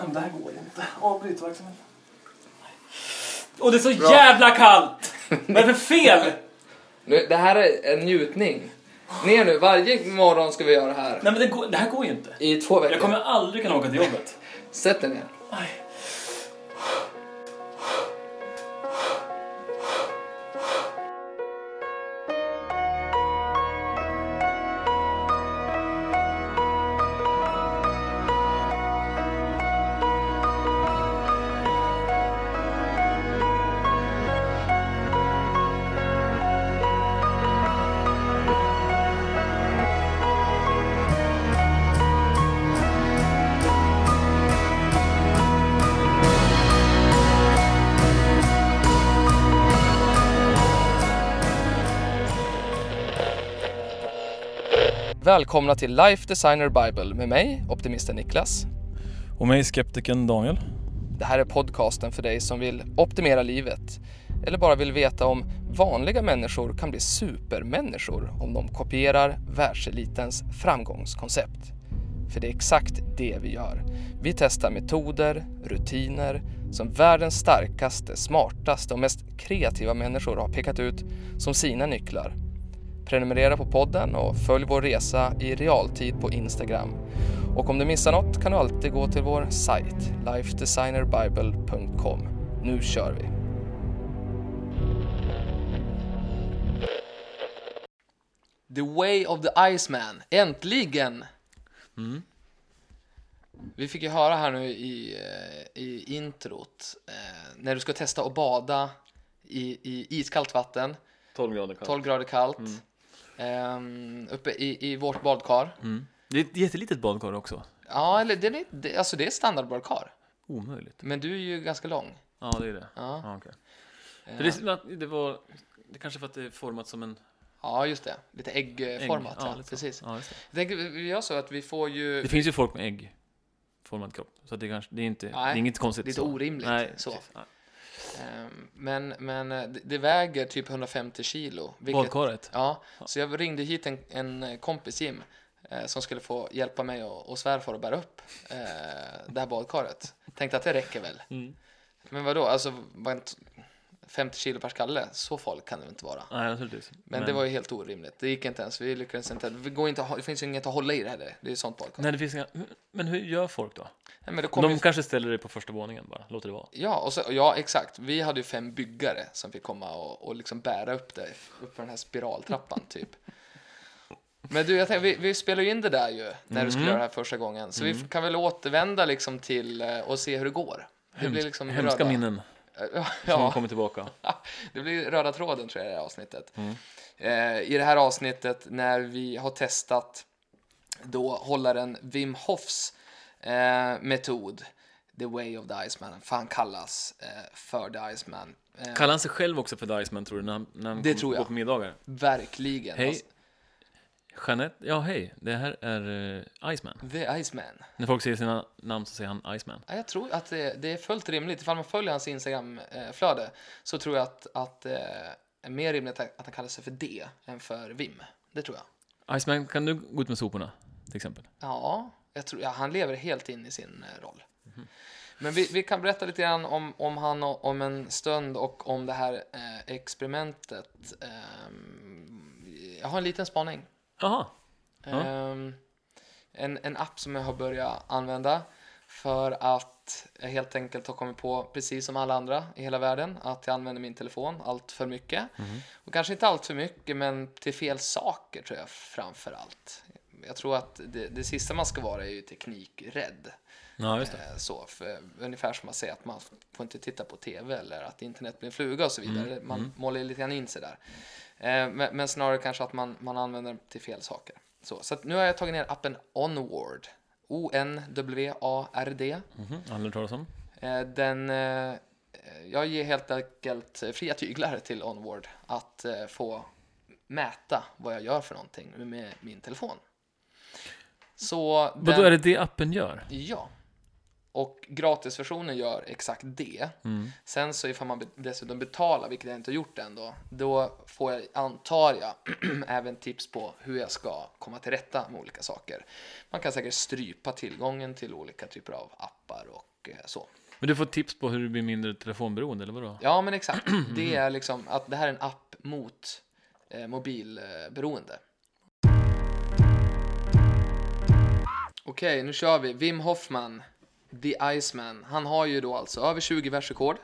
Men det här går inte. Avbryt verksamheten. Och det är så jävla kallt! Vad är det för fel? Nu, det här är en njutning. Ner nu, varje morgon ska vi göra det här. Nej men det, går, det här går ju inte. I två veckor. Jag kommer aldrig kunna åka till jobbet. Sätt dig ner. Aj. Välkomna till Life Designer Bible med mig, optimisten Niklas. Och mig, skeptiken Daniel. Det här är podcasten för dig som vill optimera livet eller bara vill veta om vanliga människor kan bli supermänniskor om de kopierar världselitens framgångskoncept. För det är exakt det vi gör. Vi testar metoder, rutiner som världens starkaste, smartaste och mest kreativa människor har pekat ut som sina nycklar. Prenumerera på podden och följ vår resa i realtid på Instagram. Och om du missar något kan du alltid gå till vår sajt, lifedesignerbible.com. Nu kör vi! The Way of the Iceman, äntligen! Mm. Vi fick ju höra här nu i, eh, i introt, eh, när du ska testa att bada i, i iskallt vatten, 12 grader kallt. 12 grader kallt, ehm, uppe i, i vårt badkar. Mm. Det är ett jättelitet badkar också. Ja, eller det är, det, alltså det är standardbadkar, Omöjligt. men du är ju ganska lång. Ja, det är det. Ja, Ja, okej. eh, För det, det var... Det kanske för att det är format som en ja just det, lite äggformat. ägg. Ja, lite precis. Ja, just det. Jag tänker, vi gör så att vi får ju det finns ju folk med äggformad kropp. Så det, kanske, det, är inte, Nej, det är inget konstigt. lite så. orimligt, Nej, så. precis. Ehm, Men, men eh, det, väger typ 150 kilo. Vilket, ja, så jag ringde hit en, en kompis Jim eh, som skulle få hjälpa mig och, och svärfar att bära upp eh, det här badkaret. Tänkte att det räcker väl. Mm. Men vadå, alltså var 50 kilo per skalle, så farligt kan det inte vara. Nej, naturligtvis. Men, det var ju helt orimligt. Det gick inte ens. Vi lyckades inte. Det, går inte det finns ju inget att hålla i det heller. Det är ju sånt badkar. Nej, det finns inga... Men hur gör folk då? Nej, men kom De ju, kanske ställer det på första våningen bara, låter det vara. ja, och så, ja, exakt. Vi hade ju fem byggare som fick komma och, och liksom bära upp det upp för den här spiraltrappan typ. Men du, jag tänkte, vi, vi spelade ju in det där ju när du skulle Mhm. göra det här första gången. Så vi kan väl återvända liksom till eh, och se hur det går. Det blir Hemsk- liksom Hemska röda, minnen Ja, som kommer tillbaka. det blir röda tråden tror jag i det här avsnittet. Mm. Eh, I det här avsnittet när vi har testat då hållaren Wim Hofs eh, metod The Way of the Iceman, för han kallas eh, för The Iceman. Eh, Kallar han sig själv också för The Iceman tror du, när han, när han Det tror jag. på middagar? verkligen. Hej. Jeanette, ja hej, det här är uh, Iceman. The Iceman. När folk säger sina namn så säger han Iceman. Ja, jag tror att det, det är fullt rimligt. Ifall man följer hans Instagram-flöde så tror jag att, att det är mer rimligt att han kallar sig för D än för Vim. Det tror jag. Iceman, kan du gå ut med soporna? Till exempel. Ja, jag tror, ja han lever helt in i sin eh, roll. Men vi, vi kan berätta lite grann om, om han och, om en stund och om det här eh, experimentet. Ehm, jag har en liten spaning. Jaha. Ja. Ehm, en, en app som jag har börjat använda för att jag helt enkelt har kommit på, precis som alla andra i hela världen, att jag använder min telefon allt för mycket. Och kanske inte allt för mycket, men till fel saker tror jag framför allt. Jag tror att det, det sista man ska vara är ju teknikrädd. Ja. Eh, Så, för, ungefär som man säger att man får inte titta på tv eller att internet blir en fluga och så vidare. Man målar lite grann in sig där. Eh, Men, men snarare kanske att man, man använder den till fel saker. Så, så nu har jag tagit ner appen Onward. O-N-W-A-R-D. Mhm, Aldrig talas om. Eh, Den, jag ger helt enkelt fria tyglar till Onward att få mäta vad jag gör för någonting med min telefon. Så den- är det det appen gör? Ja. Och gratisversionen gör exakt det. Mm. Sen så ifall man dessutom betalar, vilket jag inte har gjort än då, då får jag, antar jag, även tips på hur jag ska komma till rätta med olika saker. Man kan säkert strypa tillgången till olika typer av appar och eh, så. Men du får tips på hur du blir mindre telefonberoende, eller vadå? Ja, men exakt. Det är liksom att det här är en app mot eh, mobilberoende. Okej, nu kör vi. Wim Hoffman, The Iceman. Han har ju då alltså över 20 världsrekord.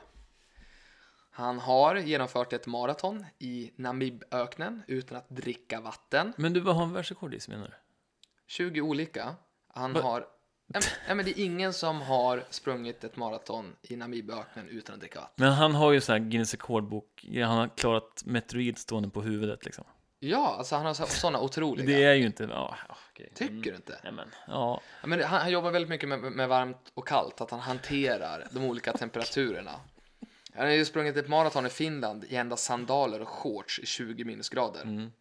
Han har genomfört ett maraton i Namiböknen utan att dricka vatten. Men du, vad har han världsrekord i, menar du? 20 olika. Han Va- har... Nej, men- det är ingen som har sprungit ett maraton i Namiböknen utan att dricka vatten. Men han har ju så här Guinness rekordbok, han har klarat meteorid stående på huvudet liksom. Ja, alltså han har sådana otroliga. Det är ju inte, ja, okej. Tycker du inte? Nej men, ja. Ja, men han, han jobbar väldigt mycket med, med varmt och kallt, att han hanterar de olika temperaturerna. Han har ju sprungit ett maraton i Finland i endast sandaler och shorts i 20 minusgrader. Mm.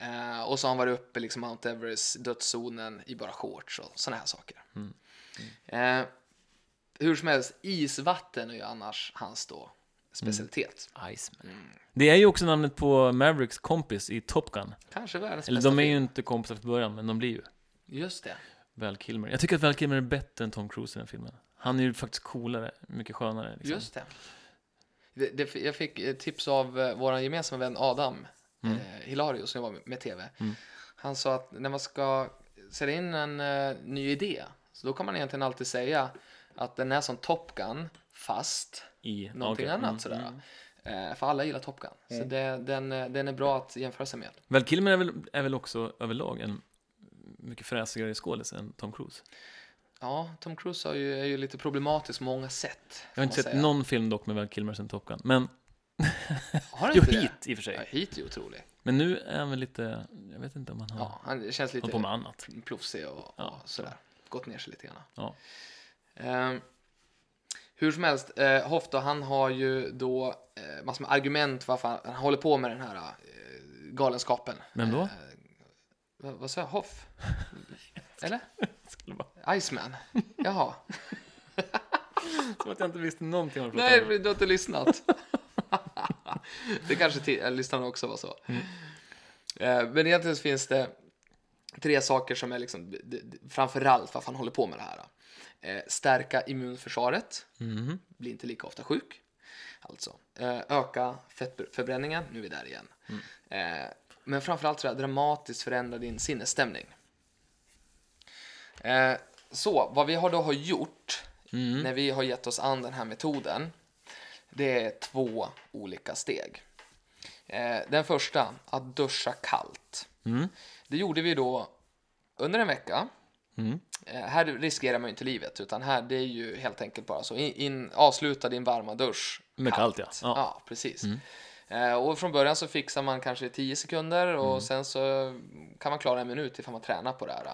Eh, och så har han varit uppe liksom Mount Everest, dödszonen i bara shorts och sådana här saker. Mm. Eh, hur som helst, isvatten är ju annars hans då specialitet. Iceman. Det är ju också namnet på Mavericks kompis i Top Gun. Kanske världens Eller bästa de är ju film. inte kompisar från början, men de blir ju. Just det. Val Kilmer. Jag tycker att Val Kilmer är bättre än Tom Cruise i den filmen. Han är ju faktiskt coolare, mycket skönare. Liksom. Just det. det, det jag fick tips av eh, vår gemensamma vän Adam Mm. eh, Hilarius som jobbar med, med tv. Mm. Han sa att när man ska sälja in en eh, ny idé så då kan man egentligen alltid säga att den är som Top Gun fast I, någonting okej. annat Mm, sådär. mm. Eh, för alla gillar Top Gun. Så det, den, den är bra att jämföra sig med. Val Kilmer är väl, är väl också överlag en mycket fräsigare skådis än Tom Cruise. Ja, Tom Cruise har ju, är ju lite problematisk på många sätt. Jag har inte sett säga. någon film dock med Val Kilmer sen Top Gun. Men, Har du jo, inte det? hit i och för sig. Ja, hit är ju otrolig. Men nu är han väl lite, jag vet inte om han har Ja, han känns lite på med annat. plufsig och, Ja, och sådär. Gått ner sig lite grann. Ja. Ehm, hur som helst, eh, Hoff då, han har ju då eh, massor med argument varför han, han håller på med den här eh, galenskapen. Vem då? Eh, vad, vad sa jag? Hoff? Eller? Iceman? Jaha. Som att jag inte visste någonting om det. Nej, du har inte lyssnat. det kanske äh, lyssnarna också var så. Mm. Eh, men egentligen finns det tre saker som är liksom, framförallt varför han håller på med det här. Eh, stärka immunförsvaret, Mhm. bli inte lika ofta sjuk. Alltså, eh, öka fettförbränningen, nu är vi där igen. Mm. Eh, men framförallt jag dramatiskt förändra din sinnesstämning. Eh, så, vad vi har då har gjort Mm. när vi har gett oss an den här metoden, det är två olika steg. Eh, den första, att duscha kallt. Mm. Det gjorde vi då under en vecka. Mm. Eh, här riskerar man ju inte livet, utan här det är ju helt enkelt bara så. In, in, avsluta din varma dusch. Med kallt, ja. Ja. Ja, precis. Eh, och från början så fixar man kanske 10 sekunder och sen så kan man klara en minut ifall man tränar på det här.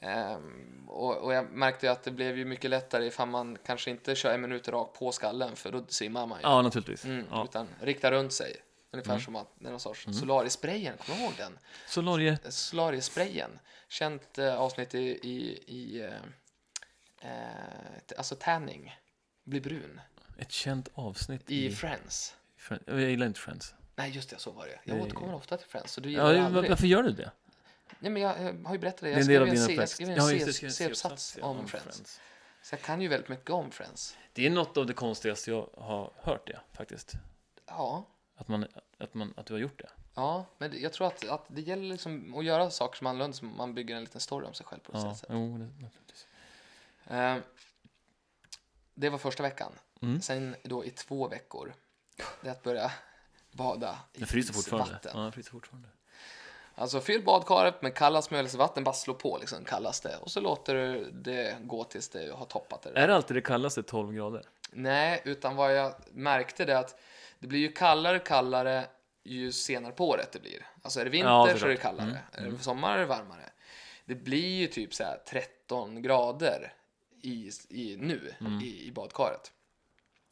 Ehm, och, och jag märkte ju att det blev ju mycket lättare ifall man kanske inte kör en minut rakt på skallen för då simmar man ju. ja, naturligtvis. Mm, Ja. Utan rikta runt sig. Ungefär som att det är någon sorts solariesprayen, kommer du ihåg den? Solarier. Solariesprayen. Känt eh, avsnitt i, i, i eh, eh, alltså tanning. Bli brun. Ett känt avsnitt I i... Friends. Friends. Jag gillar inte Friends. Nej, just det, så var det. Jag Nej. återkommer ofta till Friends, så du gillar Ja, det aldrig. varför gör du det? Nej, men jag, eh, har ju berättat det. Det Jag skrev en, C- jag skrev en Ja, det, C-uppsats ja, om Friends. Så jag kan ju väldigt mycket om Friends. Det är något av det konstigaste jag har hört det, faktiskt. Ja, Att, man, att, man, att du har gjort det. ja men jag tror att, att det gäller liksom att göra saker som annorlunda, som man bygger en liten story om sig själv på ett Ja, sätt. jo, det, naturligtvis. Eh, det var första veckan. Mm. Sen då i två veckor, det är att börja bada i Det fryser fortfarande. isvatten. Ja, det fryser fortfarande. Alltså fyll badkaret med kallast möjligt vatten, bara slå på liksom kallaste och så låter du det gå tills det har toppat det. Är det alltid det kallaste 12 grader? Nej, utan vad jag märkte det att det blir ju kallare och kallare ju senare på året det blir. Alltså är det vinter Ja, så är det kallare, Mm, är det sommar är det varmare. Det blir ju typ så här 13 grader i, i, nu Mm. i, i badkaret.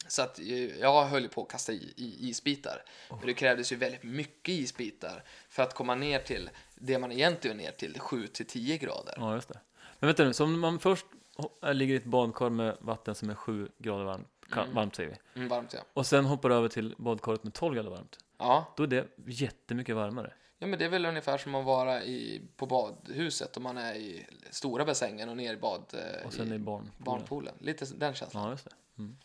Så att eh, jag höll ju på att kasta i, i isbitar. Och det krävdes ju väldigt mycket isbitar för att komma ner till det man egentligen är ner till, 7 till 10 grader. Ja, just det. Men vänta nu, så om man först ligger i ett badkar med vatten som är 7 grader varmt, Mm. varmt säger vi. Mm, varmt ja. Och sen hoppar du över till badkaret med 12 grader varmt. Ja. Då är det jättemycket varmare. ja, men det är väl ungefär som att vara i, på badhuset om man är i stora bassängen och ner i bad... eh, Och sen i är barn. barnpoolen. Lite den känslan. Ja, just det. Mm.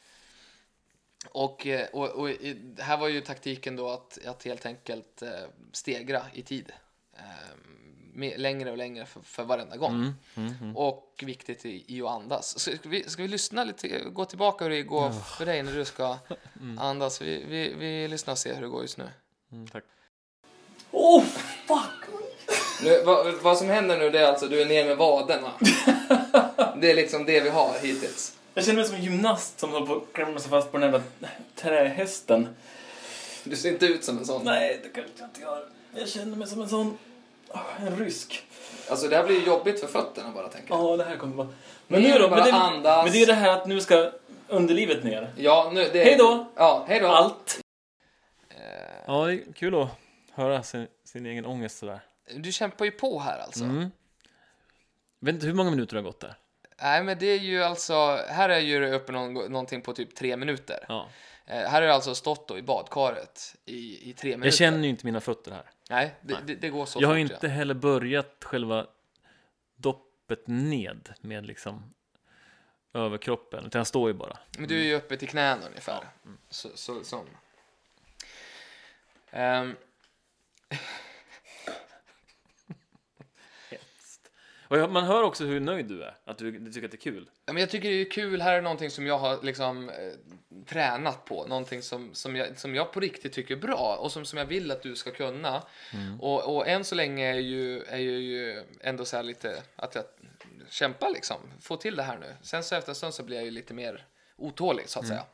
Och, eh, och, och i- här var ju taktiken då att, att helt enkelt eh, stegra i tid. Längre och längre för, för varenda gång. Mm. Mm. Mm. Och viktigt i, i att andas. Så Ska vi, ska vi lyssna lite, gå tillbaka hur det går för dig när du ska Mm. andas? Vi, vi, vi lyssnar och ser hur det går just nu. Mm, tack. Oh, fuck! nu vad, vad som händer nu det är alltså du är ner med vaderna. det är liksom det vi har hittills. Jag känner mig som en gymnast som håller på att klämma sig fast på den där trähästen. Du ser inte ut som en sån. Nej, det kanske jag inte gör. Jag känner mig som en sån... En rysk. Alltså det här blir ju jobbigt för fötterna bara tänker jag. Ja, det här kommer vara... Men nu då? bara Men det, andas. men det är ju det här att nu ska underlivet ner. Ja, nu, det... Hej då! Ja, hej då! Allt. Eh, Ja, det är kul att höra sin, sin egen ångest sådär. du kämpar ju på här alltså. Mm. Vet inte hur många minuter det har gått där. Nej, men det är ju alltså... Här är ju det uppe någon, någonting på typ tre minuter. Ja. Eh, här har jag alltså stått då i badkaret i, i tre minuter. Jag känner ju inte mina fötter här. Nej, det, det, det går så jag har fort, inte heller börjat själva doppet ned med liksom överkroppen, utan jag står ju bara. Men du är ju uppe till knäna ungefär. mm. Så, så, sån. Ehm, Och jag- man hör också hur nöjd du är, att du, du tycker att det är kul. ja, men jag tycker det är kul, här är någonting som jag har liksom eh, tränat på. Någonting som, som, jag, som jag på riktigt tycker är bra och som, som jag vill att du ska kunna. Mm. Och, och än så länge är ju, är ju, ju ändå så här lite att jag kämpar liksom, få till det här nu. Sen så efter en stund så blir jag ju lite mer otålig så att Mm. säga.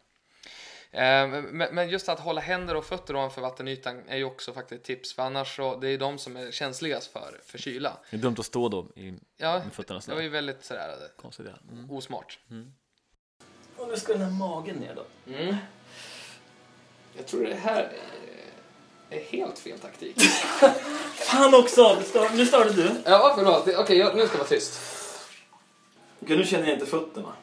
Eh, Men, just att hålla händer och fötter ovanför vattenytan är ju också faktiskt ett tips, för annars så, det är de som är känsligast för, för kyla. Det är dumt att stå då i, Ja, med fötterna det var sådär. ju väldigt sådär eh, Konstigt ja. Mm. osmart. Och nu ska den här magen ner då. Mm. Jag tror det här är, är helt fel taktik. Fan också! Nu stör- Nu störde du. ja, förlåt. Okej, jag- nu ska jag vara tyst. Okej, nu känner jag inte fötterna.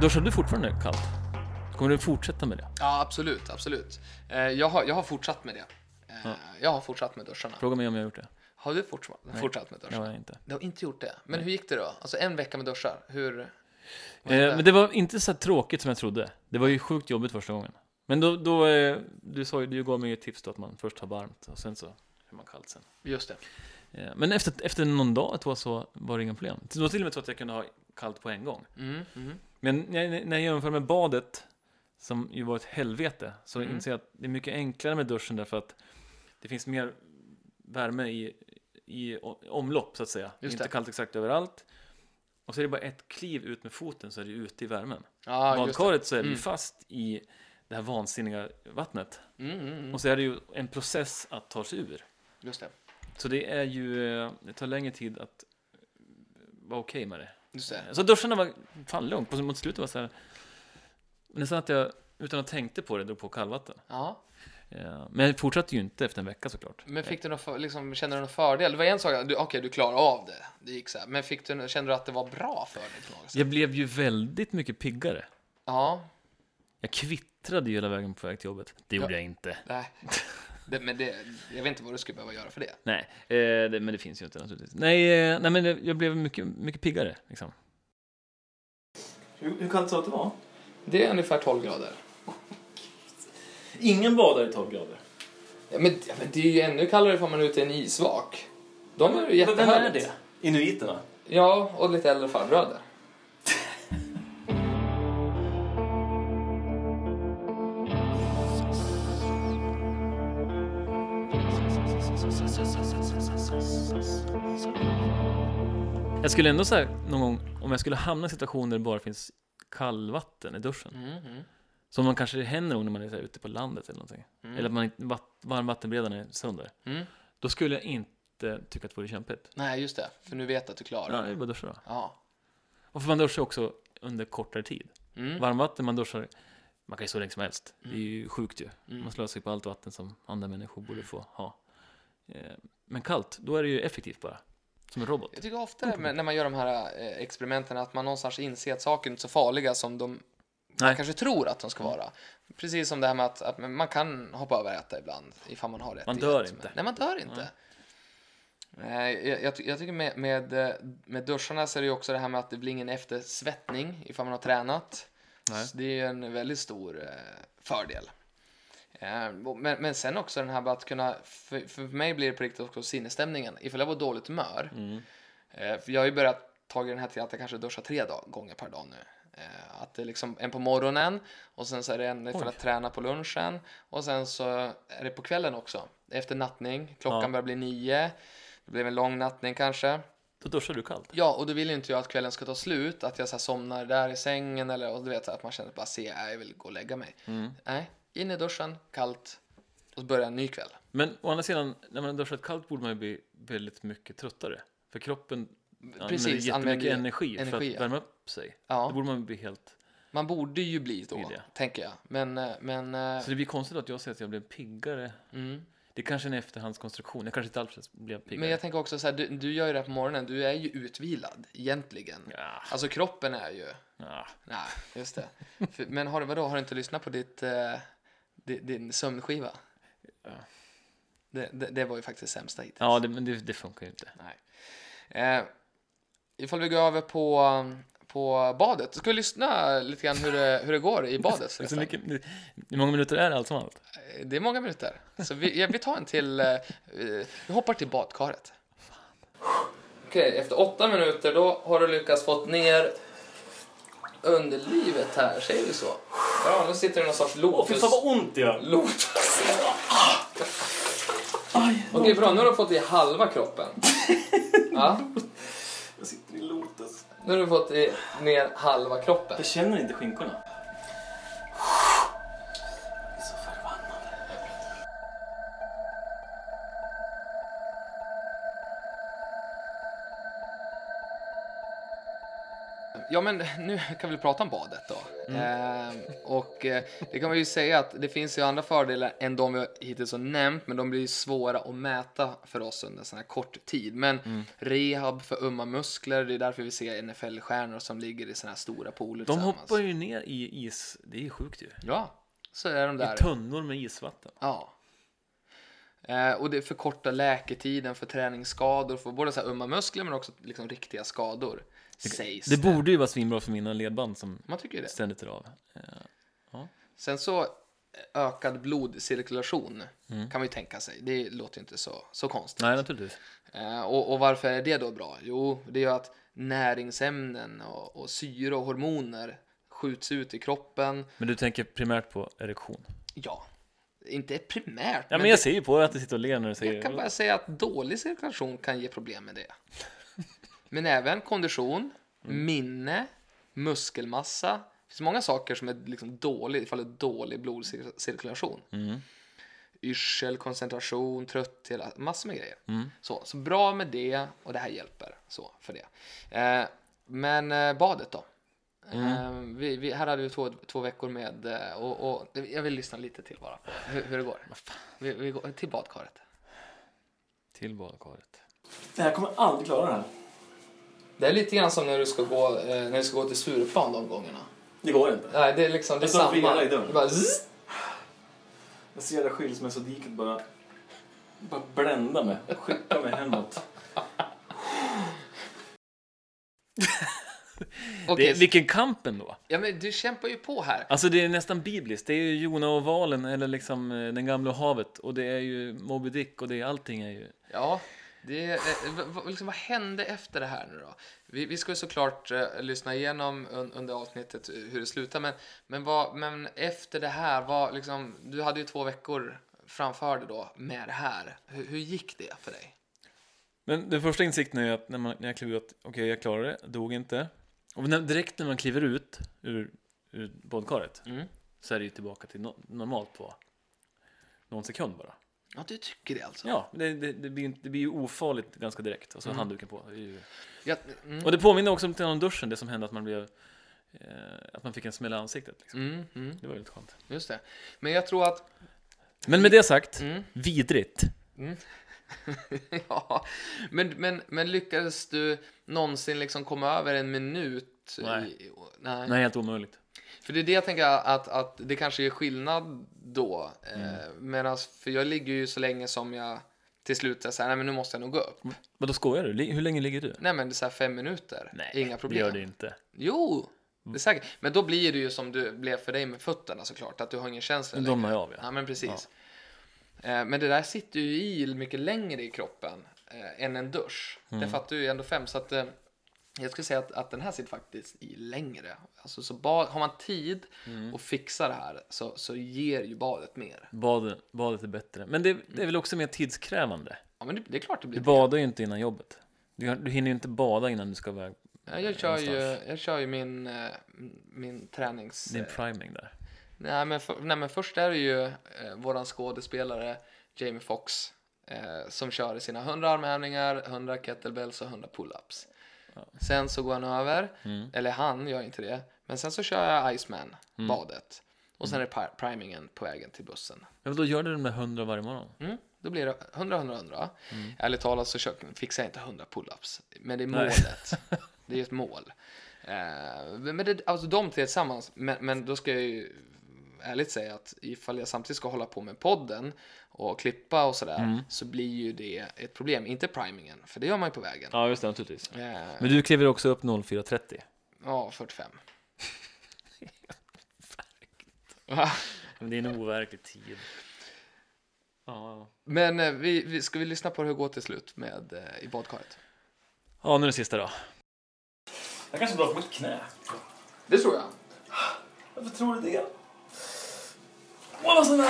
Duschar du fortfarande kallt? Kommer du fortsätta med det? Ja, absolut, absolut. Eh, Jag har, jag har fortsatt med det. Eh, Ja. Jag har fortsatt med duscharna. Fråga mig om jag har gjort det. Har du fortsatt, Nej. fortsatt med Det duscharna? har jag inte. Du har inte gjort det. Men hur gick det då? Alltså en vecka med duschar, hur? Eh, men det var inte så tråkigt som jag trodde. Det var ju sjukt jobbigt första gången. Men då, då eh, du, sa, ju- du gav mig ett tips då att man först har varmt och sen så är man kallt sen. Just det. Men efter, efter någon dag tag så var det inga problem. Det var till och med så att jag kunde ha kallt på en gång. Mm, mm. Men när, jag jämför med badet, som ju var ett helvete, så Mm. inser jag att det är mycket enklare med duschen därför att det finns mer värme i, i omlopp så att säga. Just inte det. kallt exakt överallt. Och så är det bara ett kliv ut med foten så är det ute i värmen. Det. Badkaret så är ju Mm. fast i det här vansinniga vattnet. Mm, mm, mm. Och så är det ju en process att ta sig ur. Just det. Så det är ju, eh, det tar längre tid att vara okej med det. Det. Så duscharna var fan lugnt, på mot slutet var det så här, nästan att jag utan att tänkte på det drog på kallvatten. Ja. Ja, men jag fortsatte ju inte efter en vecka såklart. Men fick du någon för, liksom, kände du någon fördel? Det var en sak, du- okej, du klarade av det. Det gick så här. Men fick du, kände du att det var bra för dig på något sätt? Jag blev ju väldigt mycket piggare. Ja. Jag kvittrade ju hela vägen på väg till jobbet. Det gjorde Ja. jag inte. Nej. Det, men det, jag vet inte vad du skulle behöva göra för det. Nej, eh, det, men det finns ju inte naturligtvis. Nej, eh, nej men det- jag blev mycket, mycket piggare. Liksom. Hur, hur kallt sa du att det var? Det är ungefär 12 grader. Ingen badar i 12 grader. Ja, men, ja, men det är ju ännu kallare ifall man är ute i en isvak. De är ju Men jättehärligt. vem är det? Inuiterna? Ja, och lite äldre farbröder. Jag skulle ändå säga någon gång, om jag skulle hamna i en situation där det bara finns kallvatten i duschen. Mm, mm, Som man kanske händer nog när man är så här ute på landet eller någonting. mm. Eller att man inte, vatt, varmvattenberedaren är sönder. Mm. Då skulle jag inte tycka att det vore kämpigt. Nej, just det. För nu vet jag att du klarar Ja, det. är bara duscha då. Ja. Och för man duschar också under kortare tid. Mm. Varmvatten man duschar, man kan ju hur länge som helst. Det är ju sjukt ju. Mm. Man slösar på allt vatten som andra människor borde få ha. Eh, Men kallt, då är det ju effektivt bara. Som en robot. Jag tycker ofta med, när man gör de här eh, experimenten att man någonstans inser att saker inte är så farliga som de Nej. kanske tror att de ska vara. Precis som det här med att, att man kan hoppa över och äta ibland ifall man har rätt Man dör inte. Nej, man dör inte. Nej, jag, jag, jag tycker med, med, eh, med duscharna så är det ju också det här med att det blir ingen eftersvettning ifall man har tränat. Det är ju en väldigt stor eh, fördel. Eh, och- men, men sen också den här att kunna, för, för mig blir det på riktigt också sinnesstämningen. Ifall jag var dåligt humör, Mm. Eh, för jag har ju börjat ta den här till att jag kanske duschar tre dag, gånger per dag nu. Eh, att det är liksom en på morgonen och sen så är det en för att träna på lunchen och sen så är det på kvällen också. Efter nattning, klockan Ja. börjar bli nio, det blev en lång nattning kanske. Då duschar du kallt. Ja, och då vill ju inte jag att kvällen ska ta slut, att jag så somnar där i sängen eller och du vet så att man känner bara se, jag vill gå och lägga mig. Mm. Nej, in i duschen, kallt och så börjar en ny kväll. Men å andra sidan, när man duschar kallt borde man ju bli väldigt mycket tröttare. För kroppen använder Precis, jättemycket använder energi, för energi, att ja. värma upp sig. Ja. Då borde man bli helt... Man borde ju bli då, det. tänker jag. Men, eh, men, eh, Så det blir konstigt att jag säger att jag blev piggare. mm. Det är kanske är en efterhandskonstruktion. Jag kanske inte alls blev piggare. Men jag tänker också så här, du, du gör ju det här på morgonen, du är ju utvilad egentligen. Ja, Alltså kroppen är ju, ja. nej, just det. För, men har du, vadå, har du inte lyssnat på ditt, eh, din, sömnskiva? Ja. Det, det, det var ju faktiskt sämsta hittills. ja det, men det, det funkar ju inte. Nej. Eh, ifall vi går över på, på badet, ska vi lyssna lite grann hur det, hur det går i badet? Det är så mycket, hur många minuter är det allt som allt? Eh, Det är många minuter. Så vi, ja, vi tar en till, eh, vi hoppar till badkaret. Okej, efter åtta minuter då har du lyckats fått ner underlivet här, säger vi så? Ja, nu sitter det någon sorts Åh, fy lotus. fan vad ont det gör! lotus. Okej, bra. Nu har du fått i halva kroppen. Ja, Jag sitter i lotus. nu har du fått i ner halva kroppen. Jag känner inte skinkorna. Ja, men nu kan vi prata om badet då. Ehm, och eh, det kan man ju säga att det finns ju andra fördelar än de vi hittills har nämnt, men de blir ju svåra att mäta för oss under en sån här kort tid. Men rehab för ömma muskler, det är därför vi ser NFL-stjärnor som ligger i såna här stora pooler De hoppar ju ner i is. Det är ju sjukt ju. Ja, så är de där. I tunnor med isvatten. Ja. Eh, och det förkortar läketiden för träningsskador, för både så här ömma muskler men också liksom riktiga skador. Sägs Det borde ju vara svinbra för mina ledband som Man tycker det. ständigt är av. Eh, Sen så eh, ökad blodcirkulation Mm. kan man ju tänka sig. Det låter ju inte så, så konstigt. Nej, naturligtvis. Eh, och, och varför är det då bra? Jo, det är ju att näringsämnen och, och syre och hormoner skjuts ut i kroppen. Men du tänker primärt på erektion? Ja, inte primärt. Ja, men det- jag ser ju på dig att du sitter och ler när du säger Jag kan bara säga att dålig cirkulation kan ge problem med det. Men även kondition, minne, muskelmassa. Det finns många saker som är liksom dålig ifall det är dålig blodcirkulation. Mm. Yrsel, koncentration, trötthet, massor med grejer. Mm. Så, så bra med det och det här hjälper så för det. Eh, men eh, badet då? Eh, vi, vi, här hade vi två, två veckor med eh, och, och jag vill lyssna lite till bara på hur, hur det går. Vi, vi går till badkaret. Till badkaret. Det här kommer aldrig klara det här. Det är lite grann som när du ska gå, eh, när du ska gå till Stureplan de gångerna. Det går inte. Nej, det är liksom det är Jag står samma. bredvid i dörren. Det bara zzz. Jag ser det skilsmässodiket bara, bara blända mig. Skicka mig hemåt. Okej, Det, vilken kamp ändå! ja, men du kämpar ju på här. Alltså det är nästan bibliskt. Det är ju Jona och valen eller liksom eh, den gamla havet och det är ju Moby Dick och det är allting är ju... Ja, det, eh, liksom, vad hände efter det här nu då? Vi, vi ska ju såklart eh, lyssna igenom un, under avsnittet eh, hur det slutar, men, men, vad, men efter det här, vad, liksom, du hade ju två veckor framför dig då med det här. Hur, hur gick det för dig? Men den första insikten är ju att när, man, när jag kliver ut, okej jag klarade det, dog inte. Och när, direkt när man kliver ut ur, ur badkaret Mm. så är det ju tillbaka till no, normalt på någon sekund bara. Ja, du tycker det alltså? Ja, det, det, det, blir, det blir ju ofarligt ganska direkt och så Mm. handduken på. Det är ju... Ja, mm. Och det påminner också lite om duschen, det som hände att man blev eh, att man fick en smäll i ansiktet. Liksom. Mm, mm, Det var väldigt skönt. just det. Men jag tror att... Men med det sagt, Mm, vidrigt. ja, men, men, men lyckades du någonsin liksom komma över en minut? Nej. I, nej. Nej, helt omöjligt. För det är det jag tänker att, att det kanske är skillnad då. Mm. Eh, medans, för jag ligger ju så länge som jag till slut är så här, nej men nu måste jag nog gå upp. Vadå skojar du? Hur länge ligger du? Nej men det är så här fem minuter, Nej, inga det problem. gör det inte. Jo, det är säkert. Men då blir det ju som du blev för dig med fötterna såklart, att du har ingen känsla längre. domnar av, ja. Ja men precis. Eh, men det där sitter ju i mycket längre i kroppen eh, än en dusch. Mm. Det fattar ju ändå fem. Så att eh, jag skulle säga att, att den här sitter faktiskt i längre. Alltså så bad, har man tid Mm. att fixa det här så, så ger ju badet mer. Badet, badet är bättre. Men det, det är väl också mer tidskrävande? Ja men det, det är klart det Du blir badar ju inte innan jobbet. Du, du hinner ju inte bada innan du ska iväg. Ja, jag, kör ju, någonstans. jag kör ju min, eh, min tränings... Din eh, priming där. Nej men, för, nej men först är det ju eh, våran skådespelare Jamie Foxx eh, som kör sina 100 armhävningar, 100 kettlebells och 100 pull-ups. Sen så går han över, Mm. eller han gör inte det, men sen så kör jag Iceman, Mm. badet. Och sen är det pri- primingen på vägen till bussen. Men då gör du det med 100 varje morgon? Mm, då blir det 100, 100, 100. Ärligt talat så fixar jag inte 100 pull-ups. Men det är målet. det är ett mål. Eh, men det, alltså de tre tillsammans. Men, men då ska jag ju ärligt säga att ifall jag samtidigt ska hålla på med podden och klippa och sådär så blir ju det ett problem. Inte primingen, för det gör man ju på vägen. Ja, just det, naturligtvis. Eh, Men du kliver också upp 04.30? ja, 45. Va? Men det är en overklig tid. Ja, Men eh, vi, vi, ska vi lyssna på hur det går till slut med eh, i badkaret? ja nu är det sista då. Jag kanske drar på mitt knä. Det tror jag. Varför tror du det? Åh, vad så nära!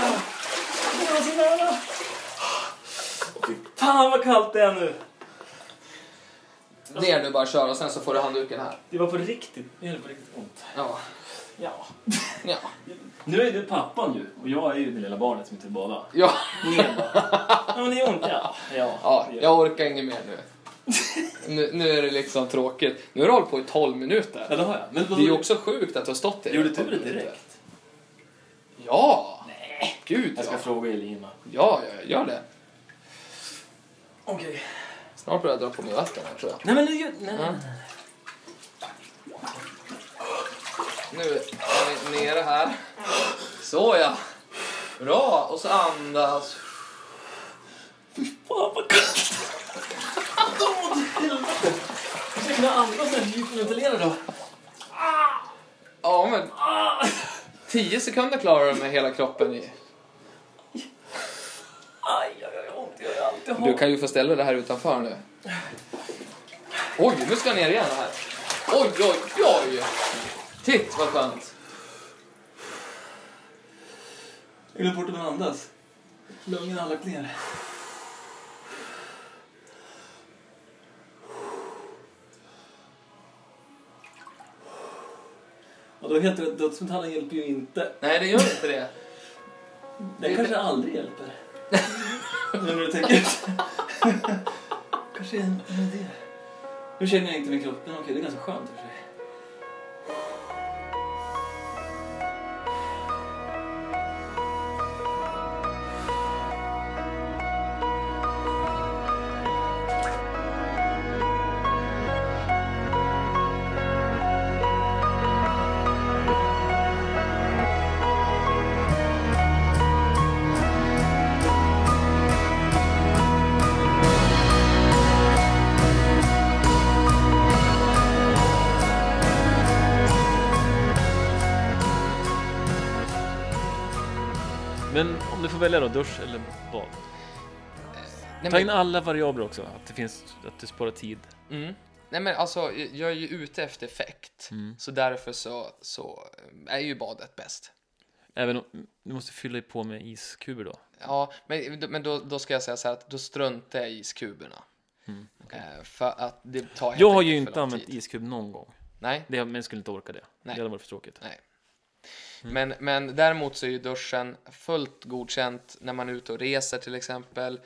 Åh, vad så nära! Fy fan vad kallt det är nu! Ner nu bara kör och sen så får du handduken här. Det var på riktigt, det är på riktigt ont. Ja. Ja. Ja. Nu är du pappan ju, och jag är ju det lilla barnet som inte vill bada. Ja. Ner bara. Ja men det är ont ja. Ja, Ja, jag orkar inget mer nu. nu. Nu är det liksom tråkigt. Nu har du hållit på i 12 Ja minuter. det har jag. Men Det är ju också sjukt att du har stått i Gjorde du 12 det direkt? Ja! Gud Jag ska ja. fråga Elina. Ja, ja, gör det. Okej. Snart börjar jag dra på mig vatten här tror jag. Nej men nu. Nej, nej, nej. Nu är vi nere här. Så ja. Bra. Och så andas. Fan vad kallt! Åh, helvete! Jag ska kunna andas när jag djupventilerar då. Ja, men 10 sekunder klarar du med hela kroppen i. Aj, aj, aj, ont jag gör alltid har. Du kan ju få ställa det här utanför nu. Oj, nu ska jag ner igen här. Oj, oj, oj! Titt vad skönt. Jag glömde bort att andas. Lungorna har lagt ner. Och då heter det att dödsmetallen hjälper ju inte. Nej, det gör inte det. Den kanske aldrig hjälper. Nu när du tänker efter. kanske är en en idé. Nu känner jag inte min kropp, men okej, det är ganska skönt i och för sig. Får välja då, dusch eller bad? Nej, Ta in men, alla variabler också. Att det finns, att du sparar tid. mm. Nej, men alltså, jag är ju ute efter effekt. Mm. Så därför så, så är ju badet bäst. Även om du måste fylla i på med iskuber då. Ja, men, men då, då ska jag säga så här att då struntar jag i iskuberna. Mm. Eh, för att det tar helt Jag har ju enkelt för inte lång använt tid. iskub någon gång. Nej, Det, men jag skulle inte orka det. Nej. Det hade varit för tråkigt. nej. Men, men däremot så är ju duschen fullt godkänt när man är ute och reser till exempel.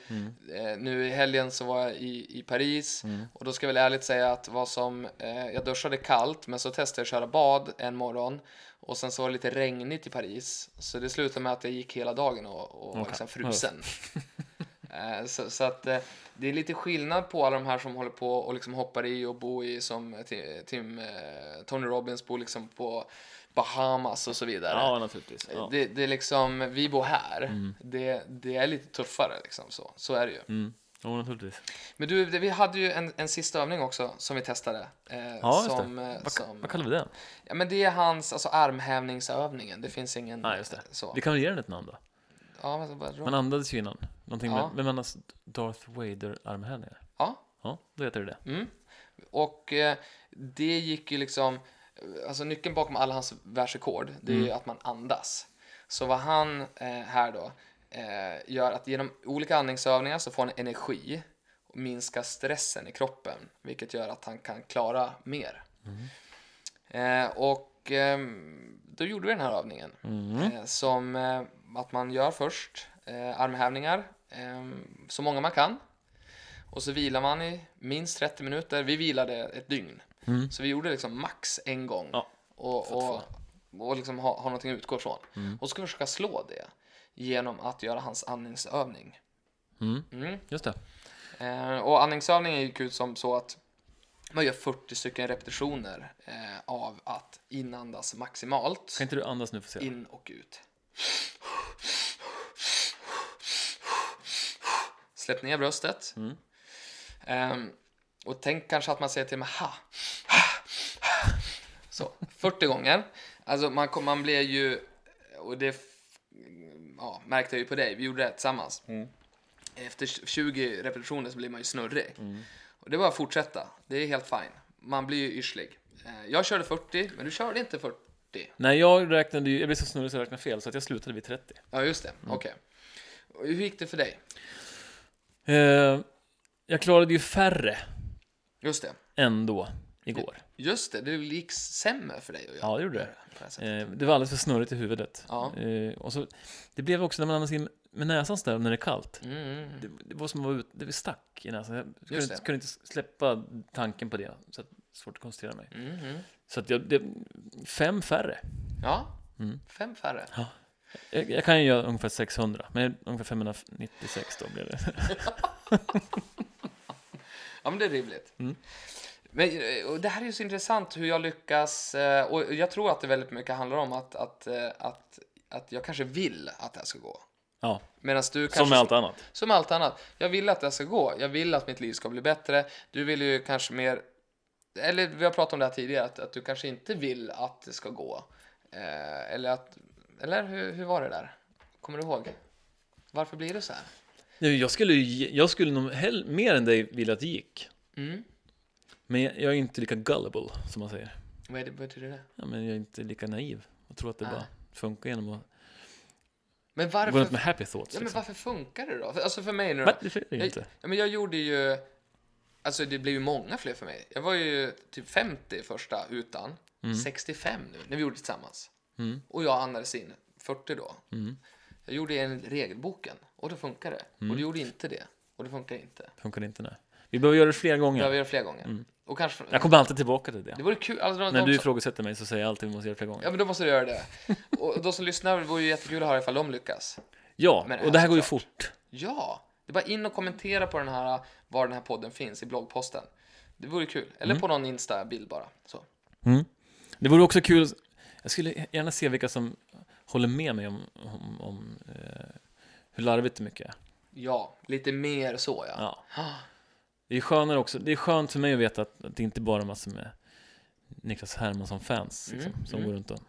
Eh, nu i helgen så var jag i, i Paris. Och då ska jag väl ärligt säga att vad som, eh, jag duschade kallt men så testade jag att köra bad en morgon. Och sen så var det lite regnigt i Paris. Så det slutade med att jag gick hela dagen och, och var Okej. liksom frusen. Eh, Så, så att eh, det är lite skillnad på alla de här som håller på och liksom hoppar i och bor i som Ti- Tim, eh, Tony Robbins bor liksom på Bahamas och så vidare. Ja, naturligtvis. Ja. Det, det är liksom, vi bor här. Det, det är lite tuffare liksom så. Så är det ju. Mm. Jo, naturligtvis. Men du, vi hade ju en, en sista övning också som vi testade. Eh, Ja, just som, det. eh, Vad, som, vad kallar vi den? ja, men det är hans alltså, armhävningsövningen. Det finns ingen Nej, just det. så. Vi kan väl ge den ett namn då? Ja, men, vad- Man andades ju innan. Någonting Ja. med, andas Darth Vader-armhävningar? ja. Ja, då heter det det. Mm. Och eh, det gick ju liksom, alltså nyckeln bakom alla hans världsrekord, det är ju att man andas. Så vad han eh, här då eh, gör att genom olika andningsövningar så får han energi och minskar stressen i kroppen, vilket gör att han kan klara mer. Eh, och ehm, då gjorde vi den här övningen eh, som eh, att man gör först eh, armhävningar, eh, så många man kan. Och så vilar man i minst 30 minuter. Vi vilade ett dygn. Så vi gjorde liksom max en gång. Ja, och och, och liksom ha, ha någonting att utgå ifrån. Och så ska vi försöka slå det genom att göra hans andningsövning. Mm. Mm. Just det. Eh, och andningsövningen gick ut som så att man gör 40 stycken repetitioner eh, av att inandas maximalt. Kan inte du andas nu för se? In och ut. Släpp ner bröstet. Mm. Ehm, och tänk kanske att man säger till mig ha. Så, 40 gånger. Alltså man, kom, man blir ju, och det ja, märkte jag ju på dig, vi gjorde det tillsammans. Efter 20 repetitioner så blir man ju snurrig. Och det var att fortsätta, det är helt fine. Man blir ju yrslig. Eh, Jag körde 40, men du körde inte 40. Nej, jag räknade ju, jag blev så snurrig så jag räknade fel, så att jag slutade vid 30. Ja, just det. Okej. Och Hur gick det för dig? Eh, jag klarade ju färre Just det. ändå igår. Just det, det gick sämre för dig att göra Ja, det gjorde det. Eh, det var alldeles för snurrigt i huvudet. Ja. Eh, och så, det blev också när man andas in med näsan sådär när det är kallt. Mm, mm, mm. Det, det var som att ut, det stack i näsan. Jag kunde, inte- kunde inte släppa tanken på det. Så att, svårt att koncentrera mig. Mm, mm. Så att jag, det, fem färre. Ja, Mm. fem färre. Jag, jag kan ju göra ungefär 600, men ungefär 596 då blev det. Ja, men det är rimligt. Men, eh, det här är ju så intressant hur jag lyckas, eh, och jag tror att det väldigt mycket handlar om att, att, eh, att, att jag kanske vill att det här ska gå. Ja, Medan du kanske... som med allt annat. Som allt annat. Jag vill att det här ska gå. Jag vill att mitt liv ska bli bättre. Du vill ju kanske mer... Eller vi har pratat om det här tidigare, att, att du kanske inte vill att det ska gå. Eh, eller att... Eller hur, hur var det där? Kommer du ihåg? Varför blir det så här? Jag skulle, jag skulle nog hell, mer än dig vilja att det gick. Mm. Men jag, är inte lika gullible, som man säger. Vad, är det, vad betyder det? Ja, men jag är inte lika naiv. Jag tror att det Ah. bara funkar genom att Men gå runt varför, med happy thoughts. ja, men liksom. varför funkar det då? Alltså för mig nu då. Va? Det Jag, inte. ja, men jag gjorde ju... Alltså det blev ju många fler för mig. Jag var ju typ 50 första utan. 65 nu, när vi gjorde det tillsammans. Mm. Och jag andades in 40 då. Mm. Jag gjorde en regelboken och då funkar det. Och du gjorde inte det. Och det funkar inte. Funkar inte nej. Vi behöver göra det fler Det gånger. behöver vi göra flera gånger. Och kanske... Jag kommer alltid tillbaka till det. Det vore kul. Alltså, När du som- ifrågasätter mig så säger jag alltid att vi måste göra det fler gånger. Ja, men då måste du göra det. Och de som lyssnar det vore ju jättekul att höra ifall de lyckas. Ja, Men och det här går ju fort. Ja! Det är bara in och kommentera på den här, var den här podden finns i bloggposten. Det vore kul. Eller Mm. på någon Insta-bild bara. Så. Det vore också kul, jag skulle gärna se vilka som håller med mig om, om, om eh, hur larvigt det mycket är. Ja, lite mer så ja. Ja. Det är skönare också, det är skönt för mig att veta att, att det inte bara är massor med Niklas Hermansson-fans liksom, Mm, som mm. går runt och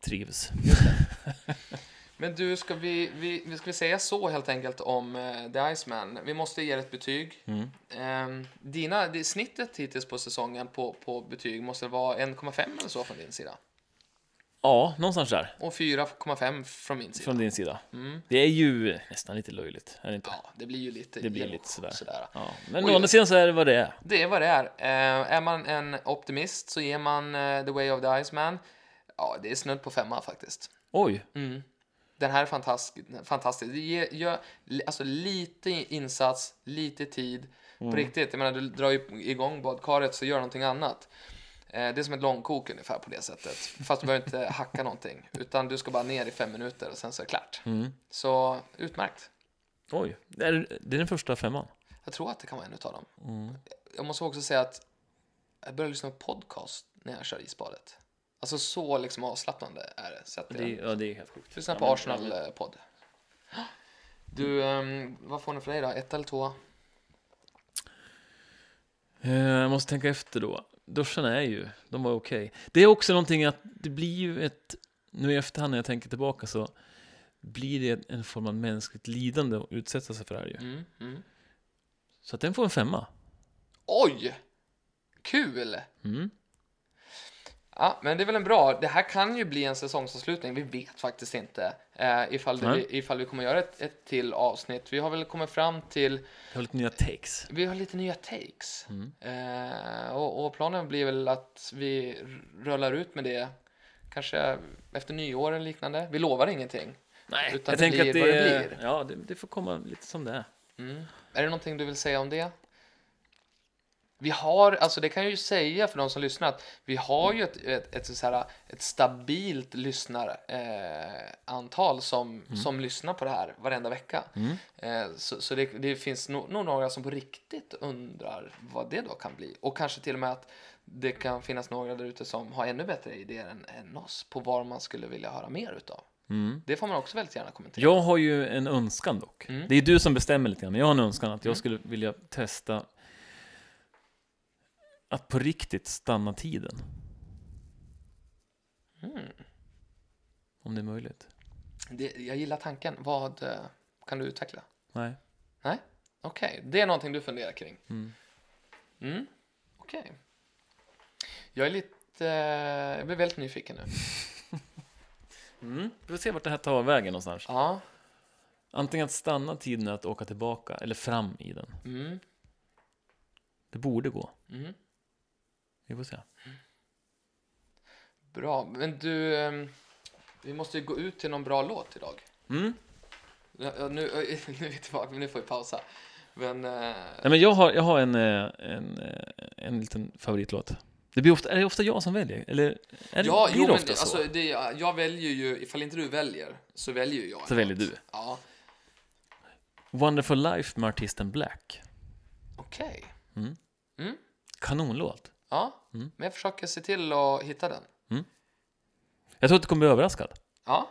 trivs. Men du, ska vi, vi, ska vi säga så helt enkelt om eh, The Iceman? Vi måste ge ett betyg. Mm. Ehm, dina, det, snittet hittills på säsongen på, på betyg måste vara 1,5 eller så från din sida. Ja, någonstans där, Och 4,5 från min sida. från din sida. Mm. Det är ju nästan lite löjligt, är det inte? Ja, det blir ju lite Det blir lite sådär. sådär. Ja. Men å andra sidan så är det vad det är. Det är vad det är. Eh, är man en optimist så ger man eh, The Way of the Iceman Ja, det är snudd på femma faktiskt. Oj! Mm. Den här är fantastisk. fantastisk. Det ger, gör, alltså lite insats, lite tid. På riktigt, jag menar du drar ju igång badkaret så gör någonting annat. Eh, det är som ett långkok ungefär på det sättet. Fast du behöver inte hacka någonting. Utan du ska bara ner i fem minuter och sen så är det klart. Mm. Så utmärkt. Oj. Det är, det är den första femman. Jag tror att det kan vara en utav dem. Mm. Jag måste också säga att jag börjar lyssna på podcast när jag kör isbadet. Alltså så liksom avslappnande är det. Sätter Det, jag. är- ja, det är helt sjukt. Lyssna på Arsenal-podd. Du, ehm, vad får ni för dig då? Ett eller två? Eh, Jag måste tänka efter då. Duscharna är ju, de var okej. Det är också någonting att det blir ju ett, nu i efterhand när jag tänker tillbaka så blir det en form av mänskligt lidande att utsätta sig för det här ju. Mm, mm. Så att den får en femma. Oj! Kul! Mm. Ja, men det är väl en bra. Det här kan ju bli en säsongsavslutning. Vi vet faktiskt inte eh, ifall, det, Nej. ifall vi kommer göra ett, ett till avsnitt. Vi har väl kommit fram till, Det har lite nya takes. vi har lite nya takes. Mm. Eh, och, och planen blir väl att vi rullar ut med det kanske efter nyår eller liknande. Vi lovar ingenting. Nej, Utan jag tänker att det, det. Ja, det, det får komma lite som det är. Mm. Är det någonting du vill säga om det? Vi har, alltså det kan jag ju säga för de som lyssnar, att vi har ju ett, ett, ett, så här, ett stabilt lyssnarantal eh, antal som, som lyssnar på det här varenda vecka. Mm. Eh, så så det, det finns nog nog några som på riktigt undrar vad det då kan bli. Och kanske till och med att det kan finnas några där ute som har ännu bättre idéer än, än oss på vad man skulle vilja höra mer utav. Mm. Det får man också väldigt gärna kommentera. Jag har ju en önskan dock. Mm. Det är du som bestämmer lite grann, men jag har en önskan att jag Mm. skulle vilja testa att på riktigt stanna tiden. Mm. Om det är möjligt. Det, jag gillar tanken. Vad eh, kan du utveckla? Nej. Okej, det är någonting du funderar kring. Mm. Mm. Okej. Jag är lite... eh, jag blir väldigt nyfiken nu. Mm. Vi får se vart det här tar vägen någonstans. Ja. Antingen att stanna tiden eller att åka tillbaka, eller fram i den. Mm. Det borde gå. Mm. Vi får se. Bra. Men du, eh, vi måste ju gå ut till någon bra låt idag. Mm. Nu, nu är vi tillbaka, men nu får vi pausa. Men... eh, Nej, men jag har, jag har en, eh, en, eh, en liten favoritlåt. Det blir ofta, är det ofta jag som väljer? Eller är det, ja, blir jo, det men ofta så? alltså, det, jag väljer ju, ifall inte du väljer, så väljer ju jag. Så väljer du. Ja, Wonderful Life med artisten Black. okej. Mm. Mm. Kanonlåt. Ja, Mm. men jag försöker se till att hitta den. Jag tror att du kommer bli överraskad. Ja.